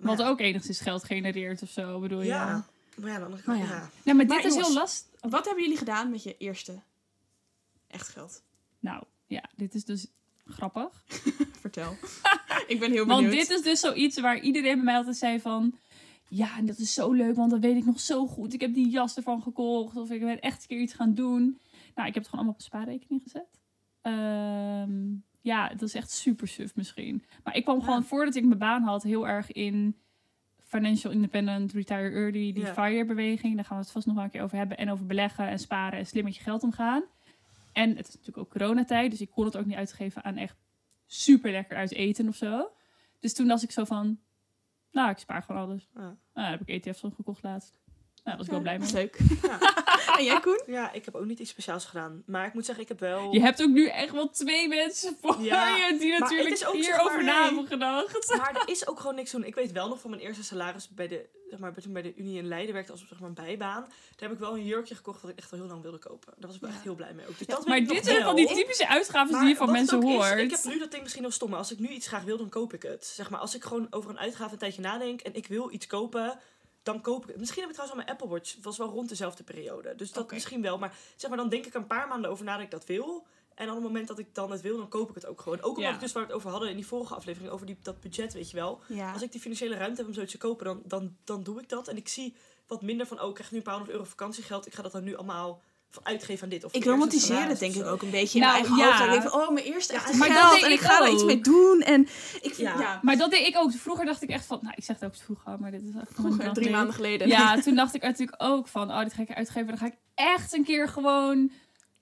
Wat ja, ook enigszins geld genereert of zo, bedoel je? Ja. Maar ja, andere kant, Maar ja. ja. Ja, maar Maar dit is heel lastig. Wat hebben jullie gedaan met je eerste echt geld? Nou, ja, dit is dus grappig. Vertel. ik ben heel benieuwd. Want dit is dus zoiets waar iedereen bij mij altijd zei van... Ja, en dat is zo leuk, want dat weet ik nog zo goed. Ik heb die jas ervan gekocht. Of ik ben echt een keer iets gaan doen. Nou, ik heb het gewoon allemaal op een spaarrekening gezet. Ehm, ja, dat is echt super suf misschien. Maar ik kwam Ja. gewoon, voordat ik mijn baan had, heel erg in... Financial Independent, Retire Early, die Ja. FIRE-beweging. Daar gaan we het vast nog wel een keer over hebben. En over beleggen en sparen en slim met je geld omgaan. En het is natuurlijk ook coronatijd, dus ik kon het ook niet uitgeven aan echt super lekker uit eten of zo. Dus toen dacht ik zo van, nou, ik spaar gewoon alles. Ja. Nou, daar heb ik ETF's van gekocht laatst. Daar was ik wel blij mee. Leuk. Ja. En jij, Koen? ja, ik heb ook niet iets speciaals gedaan. Maar ik moet zeggen, ik heb wel... Je hebt ook nu echt wel twee mensen voor Ja, je die natuurlijk ook, hierover na hebben gedacht. Maar er is ook gewoon niks doen. Ik weet wel nog van mijn eerste salaris bij de, zeg maar, toen bij de Unie in Leiden werkte als zeg maar, een bijbaan. Daar heb ik wel een jurkje gekocht dat ik echt al heel lang wilde kopen. Daar was ik wel echt heel blij mee. Ook. Dus dat Maar nog dit zijn wel. van die typische uitgaven Maar die je van mensen is, hoort. ik heb nu dat ding misschien heel stom. Maar als ik nu iets graag wil, dan koop ik het. Zeg maar, als ik gewoon over een uitgave een tijdje nadenk en ik wil iets kopen, dan koop ik het. Misschien heb ik trouwens al mijn Apple Watch. Was wel rond dezelfde periode. Dus dat misschien wel. Maar zeg maar, dan denk ik een paar maanden over na dat ik dat wil. En op het moment dat ik dan het wil, dan koop ik het ook gewoon. Ook omdat Ja. ik dus waar we het over hadden in die vorige aflevering, over die, dat budget, weet je wel. Ja. Als ik die financiële ruimte heb om zoiets te kopen, dan, dan, dan doe ik dat. En ik zie wat minder van, oh, ik krijg nu een paar honderd euro vakantiegeld. Ik ga dat dan nu allemaal uitgeven aan dit. Of Ik romantiseer het denk ik ook een beetje in Nou, mijn eigen ja. hoofd. Dat ik denk van, oh, mijn eerste Ja, maar dat geld. deed En ik ik ga er iets mee doen. En ik vind, Ja. ja. Maar dat deed ik ook. Vroeger dacht ik echt van... Nou, ik zeg het ook vroeger, maar dit is echt Vroeger, drie maanden geleden. Ja, toen dacht ik natuurlijk ook van... Oh, dit ga ik uitgeven. Dan ga ik echt een keer gewoon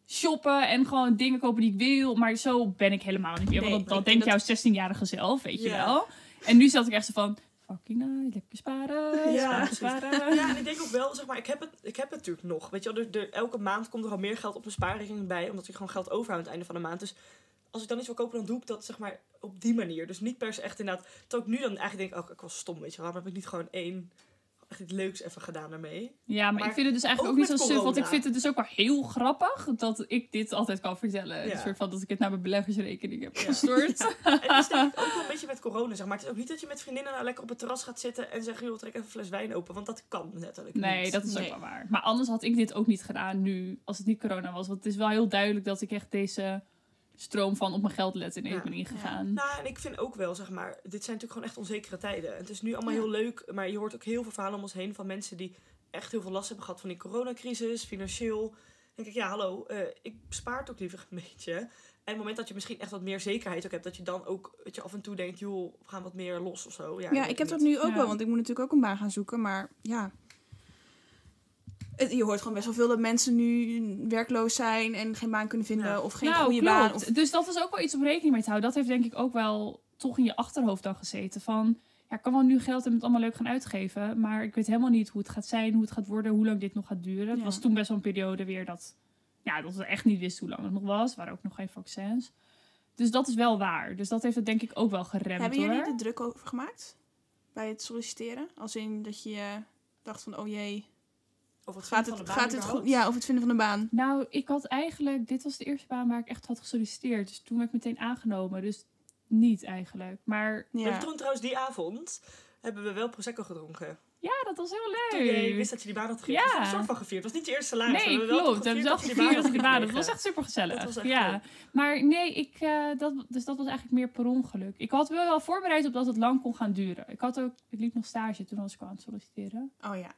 shoppen en gewoon dingen kopen die ik wil. Maar zo ben ik helemaal niet meer. Nee, want dat, dat ik denkt denk jouw 16-jarige zelf, weet je wel. En nu zat ik echt zo van... Fucking nice, lekker sparen, Ja, sparen. Ja, en ik denk ook wel, zeg maar, ik heb het, ik heb het natuurlijk nog. Weet je wel, er, er- elke maand komt er al meer geld op mijn spaarrekening bij, omdat ik gewoon geld overhoud aan het einde van de maand. Dus als ik dan iets wil kopen, dan doe ik dat zeg maar op die manier. Dus niet per se echt inderdaad. Terwijl ik nu dan eigenlijk denk, oh, ik was stom, weet je wel. Waarom heb ik niet gewoon één, iets leuks even gedaan daarmee? Ja, maar, Maar ik vind het dus eigenlijk ook ook, niet zo suf. Want ik vind het dus ook wel heel grappig dat ik dit altijd kan vertellen. Ja. Een soort van dat ik het naar mijn beleggersrekening heb Ja. gestort. En het is denk ik ook wel een beetje met corona, zeg maar. Het is ook niet dat je met vriendinnen nou lekker op het terras gaat zitten en zegt, joh, trek even een fles wijn open. Want dat kan letterlijk Nee, niet. dat is Nee. ook wel waar. Maar anders had ik dit ook niet gedaan nu, als het niet corona was. Want het is wel heel duidelijk dat ik echt deze stroom van op mijn geld letten in Ja. ben ingegaan. Nou, en ik vind ook wel, zeg maar, dit zijn natuurlijk gewoon echt onzekere tijden. Het is nu allemaal Ja. heel leuk, maar je hoort ook heel veel verhalen om ons heen van mensen die echt heel veel last hebben gehad van die coronacrisis, financieel. Dan denk ik, ja, hallo, eh, ik spaar het ook liever een beetje. En het moment dat je misschien echt wat meer zekerheid ook hebt, dat je dan ook, dat je af en toe denkt, joh, we gaan wat meer los of zo. Ja, Ja, ik heb dat nu ook Ja. wel, want ik moet natuurlijk ook een baan gaan zoeken. Maar ja, je hoort gewoon best wel veel dat mensen nu werkloos zijn en geen baan kunnen vinden Ja. of geen nou, goede klopt. baan. Of, Dus dat is ook wel iets om rekening mee te houden. Dat heeft denk ik ook wel toch in je achterhoofd dan gezeten. Van, ja, ik kan wel nu geld en het allemaal leuk gaan uitgeven. Maar ik weet helemaal niet hoe het gaat zijn, hoe het gaat worden, hoe lang dit nog gaat duren. Het was toen best wel een periode weer dat, ja, dat we echt niet wisten hoe lang het nog was. Er waren ook nog geen vaccins. Dus dat is wel waar. Dus dat heeft het denk ik ook wel geremd hebben hoor. jullie er druk over gemaakt? Bij het solliciteren? Als in dat je dacht van, oh jee, Of wat gaat van het, de baan gaat het goed? Ja, of het vinden van de baan. Nou, ik had eigenlijk... Dit was de eerste baan waar ik echt had gesolliciteerd. Dus toen werd ik meteen aangenomen. Dus niet eigenlijk. Maar We Ja. toen trouwens die avond, hebben we wel Prosecco gedronken. ja, dat was heel Toen leuk. wist dat je die baan had gegeven. Ja. Ja. een soort van gevierd. Het was niet je eerste salaris. Nee, maar we klopt. We toch hebben zelf gevierd dat ik had het baan. Dat was echt super gezellig. Dat was echt ja. leuk. Maar nee, ik, eh, dat, dus dat was eigenlijk meer per ongeluk. Ik had wel wel voorbereid op dat het lang kon gaan duren. Ik had ook, ik liep nog stage toen was ik al aan het solliciteren. Oh ja.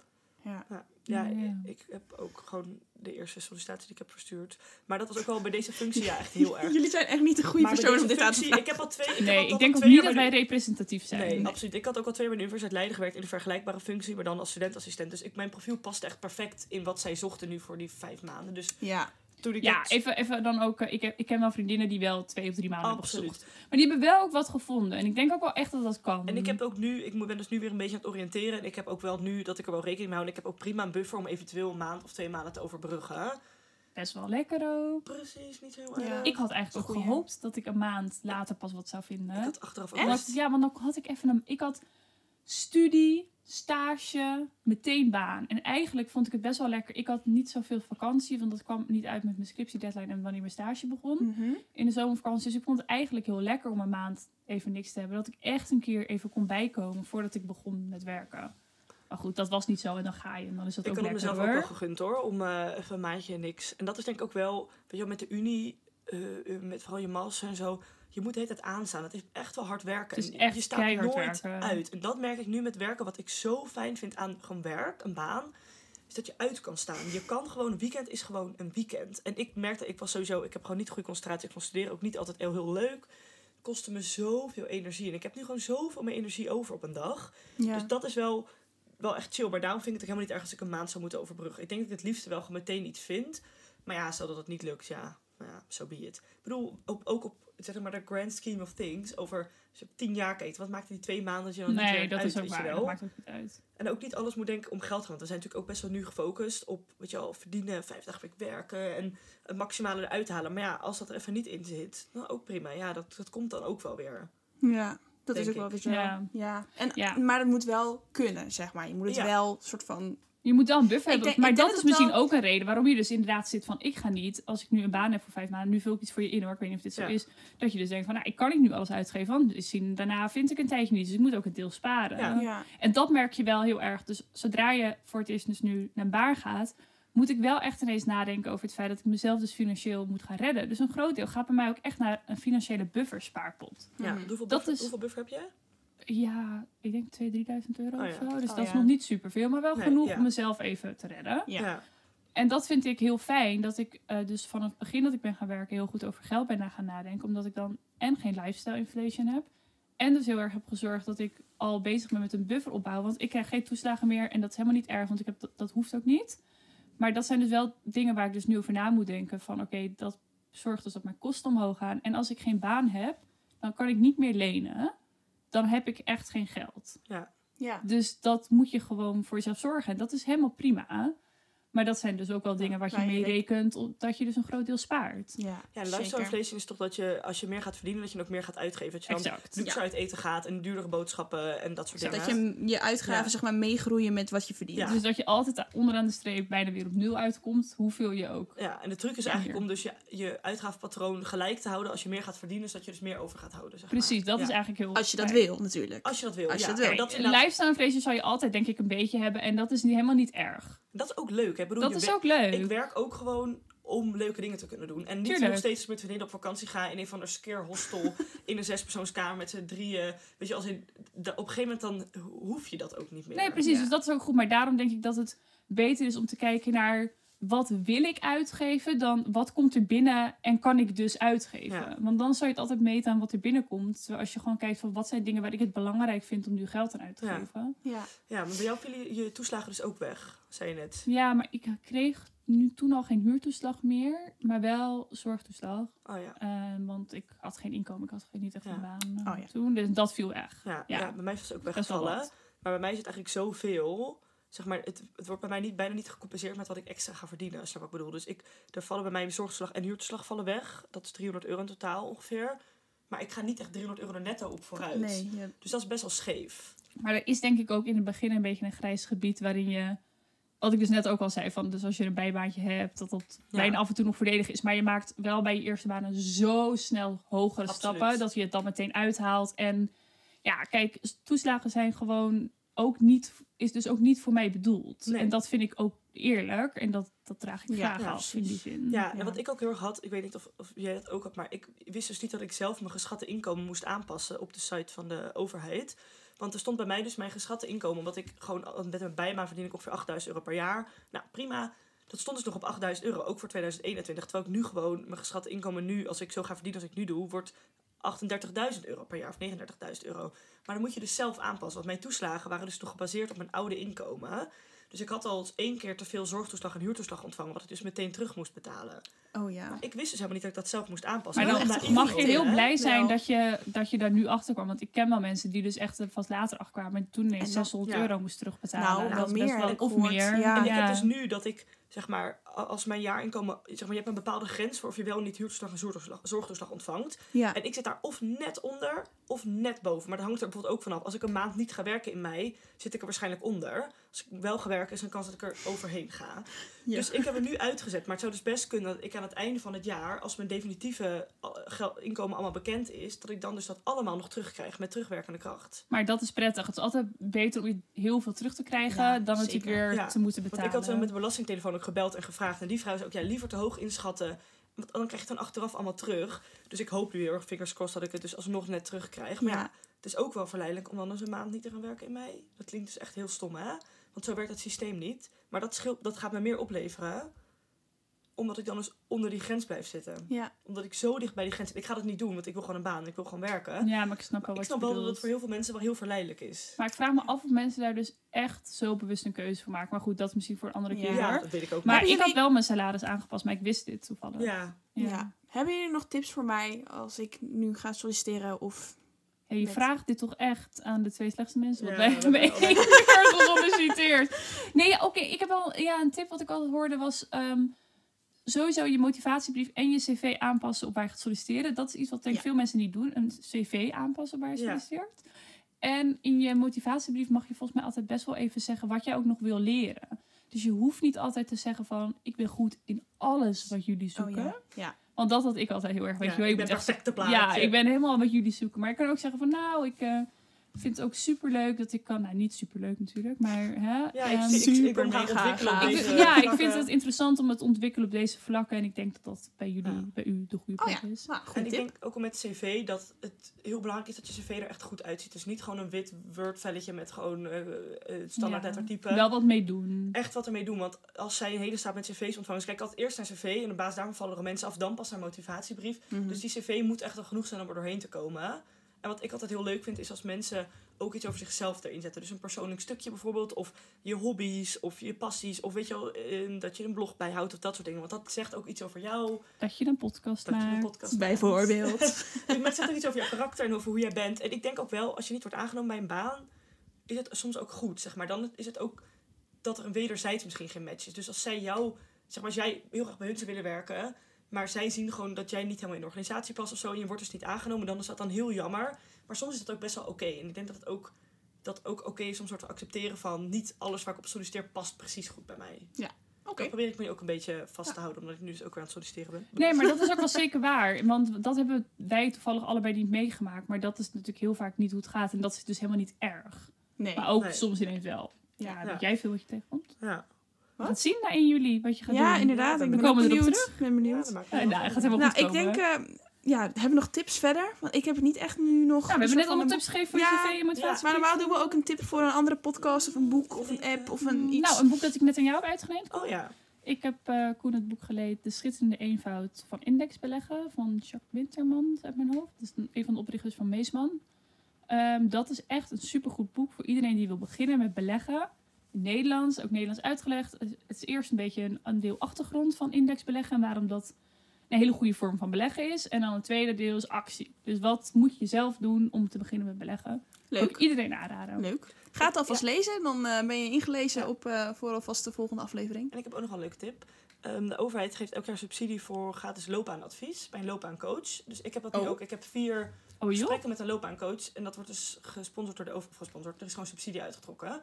Ja. Ja, ja, Ja. ik heb ook gewoon de eerste sollicitatie die ik heb verstuurd. Maar dat was ook wel bij deze functie ja, echt heel erg. Jullie zijn echt niet de goede persoon om deze dit aan te vragen. ik heb al twee... Ik Nee, al- ik al denk ook niet dat wij representatief zijn. Nee, absoluut. Ik had ook al twee jaar bij de Universiteit Leiden gewerkt in een vergelijkbare functie, maar dan als studentassistent. Dus ik, mijn profiel paste echt perfect in wat zij zochten nu voor die vijf maanden. Dus Ja. Toen ik Ja, dat- even, even dan ook. eh, Ik, heb, ik ken wel vriendinnen die wel twee of drie maanden hebben Absoluut. gezocht. Maar die hebben wel ook wat gevonden. En ik denk ook wel echt dat dat kan. En ik heb ook nu, ik moet- ben dus nu weer een beetje aan het oriënteren. En ik heb ook wel nu dat ik er wel rekening mee hou. En ik heb ook prima een buffer om eventueel een maand of twee maanden te overbruggen. best wel lekker ook. Precies, niet heel Ja. erg. Ik had eigenlijk ook gehoopt dat ik een maand later pas wat zou vinden. Ik had achteraf ook ja, want dan had ik even een. Ik had studie, stage, meteen baan. En eigenlijk vond ik het best wel lekker. Ik had niet zoveel vakantie, want dat kwam niet uit met mijn scriptiedeadline en wanneer mijn stage begon. Mhm. in de zomervakantie. Dus ik vond het eigenlijk heel lekker om een maand even niks te hebben. Dat ik echt een keer even kon bijkomen voordat ik begon met werken. Maar goed, dat was niet zo en dan ga je en dan is dat Ik ook kan het lekker mezelf ook wel gegund hoor, om eh, even een maandje niks. En dat is denk ik ook wel, weet je wel, met de Unie, eh, eh, met vooral je master en zo. Je moet de hele tijd aanstaan. Het is echt wel hard werken. Het is En echt je staat nooit werken. uit. En dat merk ik nu met werken. Wat ik zo fijn vind aan gewoon werk, een baan, is dat je uit kan staan. Je kan gewoon, een weekend is gewoon een weekend. En ik merkte, ik was sowieso, ik heb gewoon niet goede concentratie. Ik vond studeren ook niet altijd heel, heel leuk. Het kostte me zoveel energie. En ik heb nu gewoon zoveel meer energie over op een dag. Ja. Dus dat is wel, wel echt chill. Maar daarom vind ik het ook helemaal niet erg als ik een maand zou moeten overbruggen. Ik denk dat ik het liefste wel gewoon meteen iets vind. Maar ja, stel dat het niet lukt, ja, nou ja, zo be it. Ik bedoel, op, ook op zeg maar de grand scheme of things, over als je tien jaar kijkt, wat maakt die twee maanden dat je dan niet Nee, werkt dat uit, is ook waar. wel? Dat maakt ook niet uit. En ook niet alles moet denken om geld gaan. Want we zijn natuurlijk ook best wel nu gefocust op, weet je wel, verdienen, vijf dagen per week werken en het maximale eruit halen. Maar ja, als dat er even niet in zit, dan ook prima. Ja, dat, dat komt dan ook wel weer. Ja, dat is ook wel weer zo. Ja. Ja. En, Ja. Maar het moet wel kunnen, zeg maar. Je moet het Ja. wel soort van... Je moet wel een buffer hebben. denk- maar dat is misschien wel- ook een reden waarom je dus inderdaad zit van... Ik ga niet, als ik nu een baan heb voor vijf maanden... Nu vul ik iets voor je in hoor, ik weet niet of dit zo Ja. is. Dat je dus denkt van, nou, ik kan niet nu alles uitgeven. Want misschien daarna vind ik een tijdje niet. Dus ik moet ook een deel sparen. Ja. Ja. En dat merk je wel heel erg. Dus zodra je voor het eerst dus nu naar een baan gaat... Moet ik wel echt ineens nadenken over het feit dat ik mezelf dus financieel moet gaan redden. Dus een groot deel gaat bij mij ook echt naar een financiële buffer spaarpot. Ja, hoeveel, Dat buffer, is- hoeveel buffer heb je? Ja, ik denk 2.000, 3.000 euro Oh of ja. zo. Dus Oh dat is nog niet superveel, maar wel Nee, genoeg ja. om mezelf even te redden. Ja. En dat vind ik heel fijn, dat ik eh, dus vanaf het begin dat ik ben gaan werken heel goed over geld ben na gaan nadenken. Omdat ik dan en geen lifestyle inflation heb. En dus heel erg heb gezorgd dat ik al bezig ben met een buffer opbouwen. Want ik krijg geen toeslagen meer en dat is helemaal niet erg, want ik heb dat, dat hoeft ook niet. Maar dat zijn dus wel dingen waar ik dus nu over na moet denken. Van oké, dat zorgt dus dat mijn kosten omhoog gaan. En als ik geen baan heb, dan kan ik niet meer lenen. Dan heb ik echt geen geld. Ja. Dus dat moet je gewoon voor jezelf zorgen. En dat is helemaal prima. Maar dat zijn dus ook wel dingen wat je meerekent, op- dat je dus een groot deel spaart. Ja, Ja, lifestyle is toch dat je, als je meer gaat verdienen, dat je ook meer gaat uitgeven. Dat je dan Exact. luxe uit eten gaat en duurdere boodschappen en dat soort dingen. Dat je je uitgaven Ja. zeg maar meegroeien met wat je verdient. Ja. Dus dat je altijd onderaan de streep bijna weer op nul uitkomt, hoeveel je ook. Ja, en de truc is eigenlijk om dus je, je uitgavenpatroon gelijk te houden. Als je meer gaat verdienen, zodat je dus meer over gaat houden. Zeg maar. Precies, dat Ja. is eigenlijk heel Als je dat wil, natuurlijk. Als je dat wil. Als je ja. dat wil. Dat, inderdaad- lifestyle inflation zal je altijd denk ik een beetje hebben. En dat is niet, helemaal niet erg. Dat is ook leuk. Hè? Bedoel, Dat is ook leuk. Ik werk ook gewoon om leuke dingen te kunnen doen. En niet Tuurlijk. nog steeds met vriendinnen op vakantie gaan in een van de scare hostel in een zespersoonskamer met z'n drieën. Weet je, als in, de- op een gegeven moment dan hoef je dat ook niet meer. Nee, precies. Ja. Dus dat is ook goed. Maar daarom denk ik dat het beter is om te kijken naar wat wil ik uitgeven dan wat komt er binnen en kan ik dus uitgeven. Ja. Want dan zou je het altijd meten aan wat er binnenkomt. Terwijl als je gewoon kijkt van wat zijn dingen waar ik het belangrijk vind om nu geld aan uit te Ja. geven. Ja. Ja, maar bij jou vielen je toeslagen dus ook weg, zei je net. Ja, maar ik kreeg nu toen al geen huurtoeslag meer, maar wel zorgtoeslag. Oh ja. Eh, want ik had geen inkomen, ik had geen- niet echt Ja. een baan Oh ja. toen. Dus dat viel weg. Ja, Ja. ja. bij mij is het ook is wel weggevallen. Maar bij mij is het eigenlijk zoveel. Zeg maar, het, het wordt bij mij niet, bijna niet gecompenseerd met wat ik extra ga verdienen. Snap je wat ik bedoel? Dus ik, er vallen bij mij mijn zorgtoeslag en huurtoeslag vallen weg. Dat is 300 euro in totaal ongeveer. Maar ik ga niet echt 300 euro netto op vooruit. Nee, ja. Dus dat is best wel scheef. Maar er is denk ik ook in het begin een beetje een grijs gebied waarin je. Wat ik dus net ook al zei, van dus als je een bijbaantje hebt, dat dat Ja. bijna af en toe nog voordelig is. Maar je maakt wel bij je eerste banen zo snel hogere Absoluut. stappen dat je het dan meteen uithaalt. En ja, kijk, toeslagen zijn gewoon ook niet, is dus ook niet voor mij bedoeld. Nee. En dat vind ik ook eerlijk en dat, dat draag ik Ja, graag ja, af in die zin. Ja, en Ja. wat ik ook heel erg had, ik weet niet of, of jij dat ook had, maar ik wist dus niet dat ik zelf mijn geschatte inkomen moest aanpassen op de site van de overheid. Want er stond bij mij dus mijn geschatte inkomen, omdat ik gewoon met mijn bijbaan verdien ik ongeveer 8000 euro per jaar. Nou, prima. Dat stond dus nog op 8000 euro, ook voor 2021. Terwijl ik nu gewoon, mijn geschatte inkomen nu, als ik zo ga verdienen als ik nu doe, wordt 38.000 euro per jaar of 39.000 euro. Maar dan moet je dus zelf aanpassen. Want mijn toeslagen waren dus nog gebaseerd op mijn oude inkomen. Dus ik had al eens één keer te veel zorgtoeslag en huurtoeslag ontvangen, wat ik dus meteen terug moest betalen. Oh ja. Ik wist dus helemaal niet dat ik dat zelf moest aanpassen. Maar dan mag je heel blij zijn dat je, dat je daar nu achter kwam. Want ik ken wel mensen die dus echt er vast later achter kwamen. En toen ineens En dan- 600 ja. euro moest terugbetalen. Nou, Dat best meer, wel- of meer. Ja. En ik heb dus nu dat ik, zeg maar, als mijn jaarinkomen... Zeg maar, je hebt een bepaalde grens voor of je wel niet huurtoeslag en zorgtoeslag, zorgtoeslag ontvangt. Ja. En ik zit daar of net onder of net boven. Maar dat hangt er bijvoorbeeld ook vanaf. Als ik een maand niet ga werken in mei, zit ik er waarschijnlijk onder. Als ik wel ga werken, is er een kans dat ik er overheen ga. Ja. Dus ik heb het nu uitgezet. Maar het zou dus best kunnen dat ik aan het einde van het jaar, als mijn definitieve gel- inkomen allemaal bekend is, dat ik dan dus dat allemaal nog terugkrijg met terugwerkende kracht. Maar dat is prettig. Het is altijd beter om je heel veel terug te krijgen Ja, dan het weer Ja. te moeten Want betalen. ik had zo met de belastingtelefoon ook gebeld en gevraagd. En die vrouw zei ook, ja, liever te hoog inschatten. Want dan krijg je het dan achteraf allemaal terug. Dus ik hoop nu heel erg, fingers crossed, dat ik het dus alsnog net terugkrijg. Maar ja, Ja. het is ook wel verleidelijk om dan eens een maand niet te gaan werken in mei. Dat klinkt dus echt heel stom, hè? Want zo werkt het systeem niet. Maar dat, scheelt, dat gaat me meer opleveren. Omdat ik dan dus onder die grens blijf zitten. Ja. Omdat ik zo dicht bij die grens zit. Ik ga dat niet doen, want ik wil gewoon een baan. Ik wil gewoon werken. Ja, maar ik snap wel ik wat snap je wel dat het voor heel veel mensen wel heel verleidelijk is. Maar ik vraag me af of mensen daar dus echt zo bewust een keuze voor maken. Maar goed, dat is misschien voor een andere keer. Ja, dat weet ik ook Maar ik had wel mijn salaris aangepast, maar ik wist dit toevallig. Ja, Ja. Hebben jullie nog tips voor mij als ik nu ga solliciteren of... Hey, je Met- vraagt dit toch echt aan de twee slechtste mensen? Ja, één al- keer gesolliciteerd. Nee, ja, oké. ik heb wel... Ja, een tip wat ik altijd hoorde was... ehm, sowieso je motivatiebrief en je cv aanpassen op waar je gaat solliciteren. Dat is iets wat denk ik Ja. veel mensen niet doen. Een cv aanpassen op waar je Ja. solliciteert. En in je motivatiebrief mag je volgens mij altijd best wel even zeggen wat jij ook nog wil leren. Dus je hoeft niet altijd te zeggen van... Ik ben goed in alles wat jullie zoeken. Oh, ja. ja. Want dat had ik altijd heel erg. Weet Ja, je ik je ben echt perfecte plaatje. ja, ik ben helemaal wat jullie zoeken. Maar ik kan ook zeggen van nou, ik eh, vind het ook superleuk dat ik kan. Nou, niet superleuk natuurlijk, maar hè. Ja, ik, ehm, ik, ik, ik super mega gaaf. ik vind- ja, ik vind het interessant om het te ontwikkelen op deze vlakken. En ik denk dat dat bij jullie, Ja. bij u de goede Oh plek ja, is. nou, En ik denk ook al met cv dat het heel belangrijk is dat je cv er echt goed uitziet. Dus niet gewoon een wit Word-velletje met gewoon eh, eh, standaard Ja. lettertype. Wel wat mee doen. Echt wat ermee doen. Want als zij een hele staat met cv's ontvangen, dus kijk altijd eerst naar cv en op basis daarvan vallen er mensen af, dan pas naar motivatiebrief. Mhm. Dus die cv moet echt al genoeg zijn om er doorheen te komen. En wat ik altijd heel leuk vind, is als mensen ook iets over zichzelf erin zetten. Dus een persoonlijk stukje bijvoorbeeld, of je hobby's, of je passies, of weet je wel, eh, dat je een blog bijhoudt of dat soort dingen. Want dat zegt ook iets over jou. Dat je een podcast Dat je een maakt. podcast Bijvoorbeeld. Dus het zegt ook iets over jouw karakter en over hoe jij bent. En ik denk ook wel, als je niet wordt aangenomen bij een baan, is het soms ook goed. Zeg maar. Dan is het ook dat er een wederzijds misschien geen match is. Dus als zij jou, zeg maar, als jij heel graag bij hun zou willen werken, maar zij zien gewoon dat jij niet helemaal in de organisatie past of zo, en je wordt dus niet aangenomen, dan is dat dan heel jammer. Maar soms is het ook best wel oké. En ik denk dat het ook, dat ook oké is om soort te accepteren van niet alles waar ik op solliciteer past precies goed bij mij. Oké. Dat probeer ik me ook een beetje vast te houden, omdat ik nu dus ook weer aan het solliciteren ben. Nee, maar dat is ook wel zeker waar. Want dat hebben wij toevallig allebei niet meegemaakt. Maar dat is natuurlijk heel vaak niet hoe het gaat. En dat is dus helemaal niet erg. Nee. Maar ook Nee. soms ineens wel. Ja, Ja. weet jij veel wat je tegenkomt? Ja, We gaan het zien na 1 juli wat je gaat Ja, doen. inderdaad. Ja, ik we ben komen erop benieuwd. Ik ben ja benieuwd. Ja, nou, uit. gaat helemaal nou, goed ik komen. denk... eh, ja, hebben we nog tips verder? Want ik heb het niet echt nu nog... Ja, we hebben net allemaal een tips gegeven voor Ja, je cv en motivatie. Maar normaal doen we ook een tip voor een andere podcast of een boek of een app of een iets. Nou, een boek dat ik net aan jou heb uitgeleend. Oh ja. Ik heb eh, Koen het boek gelezen De schitterende eenvoud van indexbeleggen van Jacques Winterman uit mijn hoofd. Dat is een, een van de oprichters van Meesman. Ehm, dat is echt een supergoed boek voor iedereen die wil beginnen met beleggen. Nederlands, ook Nederlands uitgelegd. Het is eerst een beetje een, een deel achtergrond van indexbeleggen en waarom dat een hele goede vorm van beleggen is. En dan het tweede deel is actie. Dus wat moet je zelf doen om te beginnen met beleggen? Ook Leuk. iedereen aanraden. Leuk. Ga het alvast lezen, dan eh, ben je ingelezen op eh, voor alvast de volgende aflevering. En ik heb ook nog een leuke tip. Ehm, de overheid geeft elk jaar subsidie voor gratis loopbaanadvies bij een loopbaancoach. Dus ik heb dat nu Oh. ook. Ik heb vier Oh joh? gesprekken met een loopbaancoach. En dat wordt dus gesponsord door de overheid. Gesponsord. Er is gewoon subsidie uitgetrokken.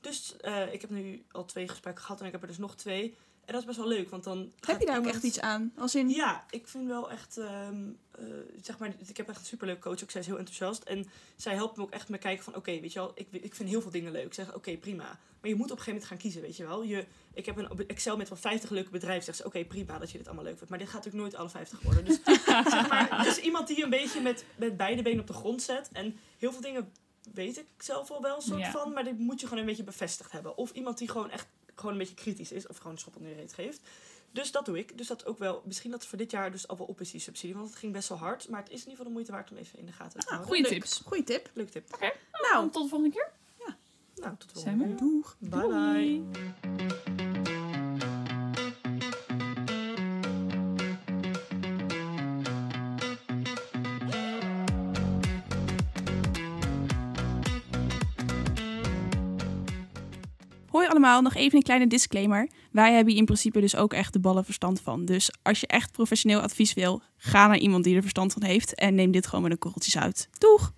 Dus eh, ik heb nu al twee gesprekken gehad en ik heb er dus nog twee. En dat is best wel leuk, want dan Heb je daar ook echt iets aan? Als in... Ja, ik vind wel echt, ehm, eh, zeg maar, ik heb echt een superleuke coach. Ook zij is heel enthousiast. En zij helpt me ook echt met kijken van, oké, weet je wel, ik, ik vind heel veel dingen leuk. Ik zeg, oké, prima. Maar je moet op een gegeven moment gaan kiezen, weet je wel. Je, ik heb een Excel met wel 50 leuke bedrijven. Zegt ze, oké, prima dat je dit allemaal leuk vindt. Maar dit gaat natuurlijk nooit alle 50 worden. Dus, zeg maar, dus iemand die je een beetje met, met beide benen op de grond zet. En heel veel dingen weet ik zelf al wel een soort Ja. van. Maar dit moet je gewoon een beetje bevestigd hebben. Of iemand die gewoon echt gewoon een beetje kritisch is. Of gewoon een schop onder je reet geeft. Dus dat doe ik. Dus dat ook wel. Misschien dat het voor dit jaar dus al wel op is, die subsidie. Want het ging best wel hard. Maar het is in ieder geval de moeite waard om even in de gaten te houden. Goeie Leuk. tips. Goeie tip. Leuk tip. Nou, Tot de volgende keer. Nou, tot de volgende keer. doeg. Bye bye. Allemaal, nog even een kleine disclaimer. Wij hebben in principe dus ook echt de ballen verstand van. Dus als je echt professioneel advies wil, ga naar iemand die er verstand van heeft en neem dit gewoon met een korreltjes uit. Doeg!